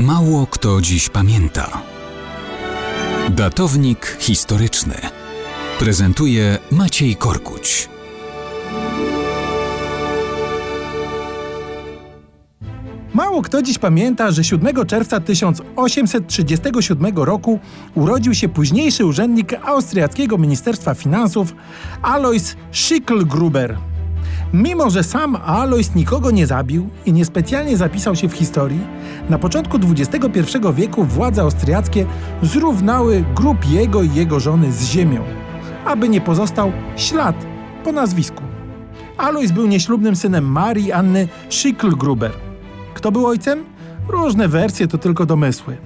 Mało kto dziś pamięta. Datownik historyczny prezentuje Maciej Korkuć. Mało kto dziś pamięta, że 7 czerwca 1837 roku urodził się późniejszy urzędnik austriackiego Ministerstwa Finansów Alois Schicklgruber. Mimo, że sam Alois nikogo nie zabił i niespecjalnie zapisał się w historii, na początku XXI wieku władze austriackie zrównały grup jego i jego żony z ziemią, aby nie pozostał ślad po nazwisku. Alois był nieślubnym synem Marii Anny Schicklgruber. Kto był ojcem? Różne wersje to tylko domysły.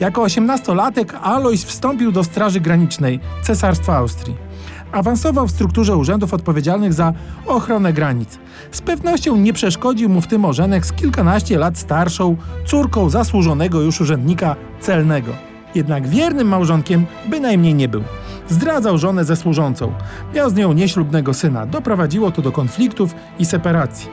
Jako osiemnastolatek Alois wstąpił do Straży Granicznej Cesarstwa Austrii awansował w strukturze urzędów odpowiedzialnych za ochronę granic. Z pewnością nie przeszkodził mu w tym ożenek z kilkanaście lat starszą córką zasłużonego już urzędnika celnego. Jednak wiernym małżonkiem bynajmniej nie był. Zdradzał żonę ze służącą. Miał z nią nieślubnego syna. Doprowadziło to do konfliktów i separacji.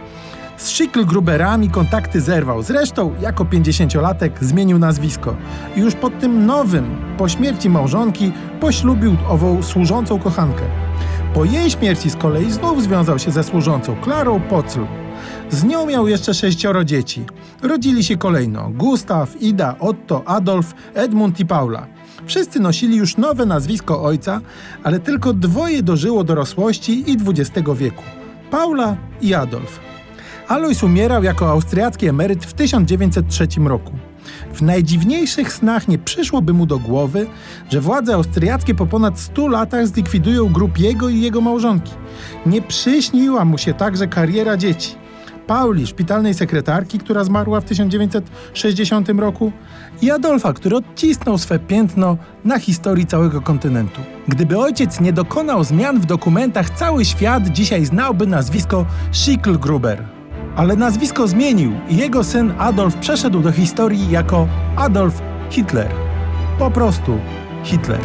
Z Schicklgruberami kontakty zerwał. Zresztą, jako 50-latek zmienił nazwisko. I już pod tym nowym, po śmierci małżonki, poślubił ową służącą kochankę. Po jej śmierci z kolei znów związał się ze służącą, Klarą Pocl. Z nią miał jeszcze sześcioro dzieci. Rodzili się kolejno Gustaw, Ida, Otto, Adolf, Edmund i Paula. Wszyscy nosili już nowe nazwisko ojca, ale tylko dwoje dożyło dorosłości i XX wieku. Paula i Adolf. Alois umierał jako austriacki emeryt w 1903 roku. W najdziwniejszych snach nie przyszłoby mu do głowy, że władze austriackie po ponad 100 latach zlikwidują grup jego i jego małżonki. Nie przyśniła mu się także kariera dzieci. Pauli, szpitalnej sekretarki, która zmarła w 1960 roku, i Adolfa, który odcisnął swe piętno na historii całego kontynentu. Gdyby ojciec nie dokonał zmian w dokumentach, cały świat dzisiaj znałby nazwisko Schicklgruber ale nazwisko zmienił i jego syn Adolf przeszedł do historii jako Adolf Hitler. Po prostu Hitler.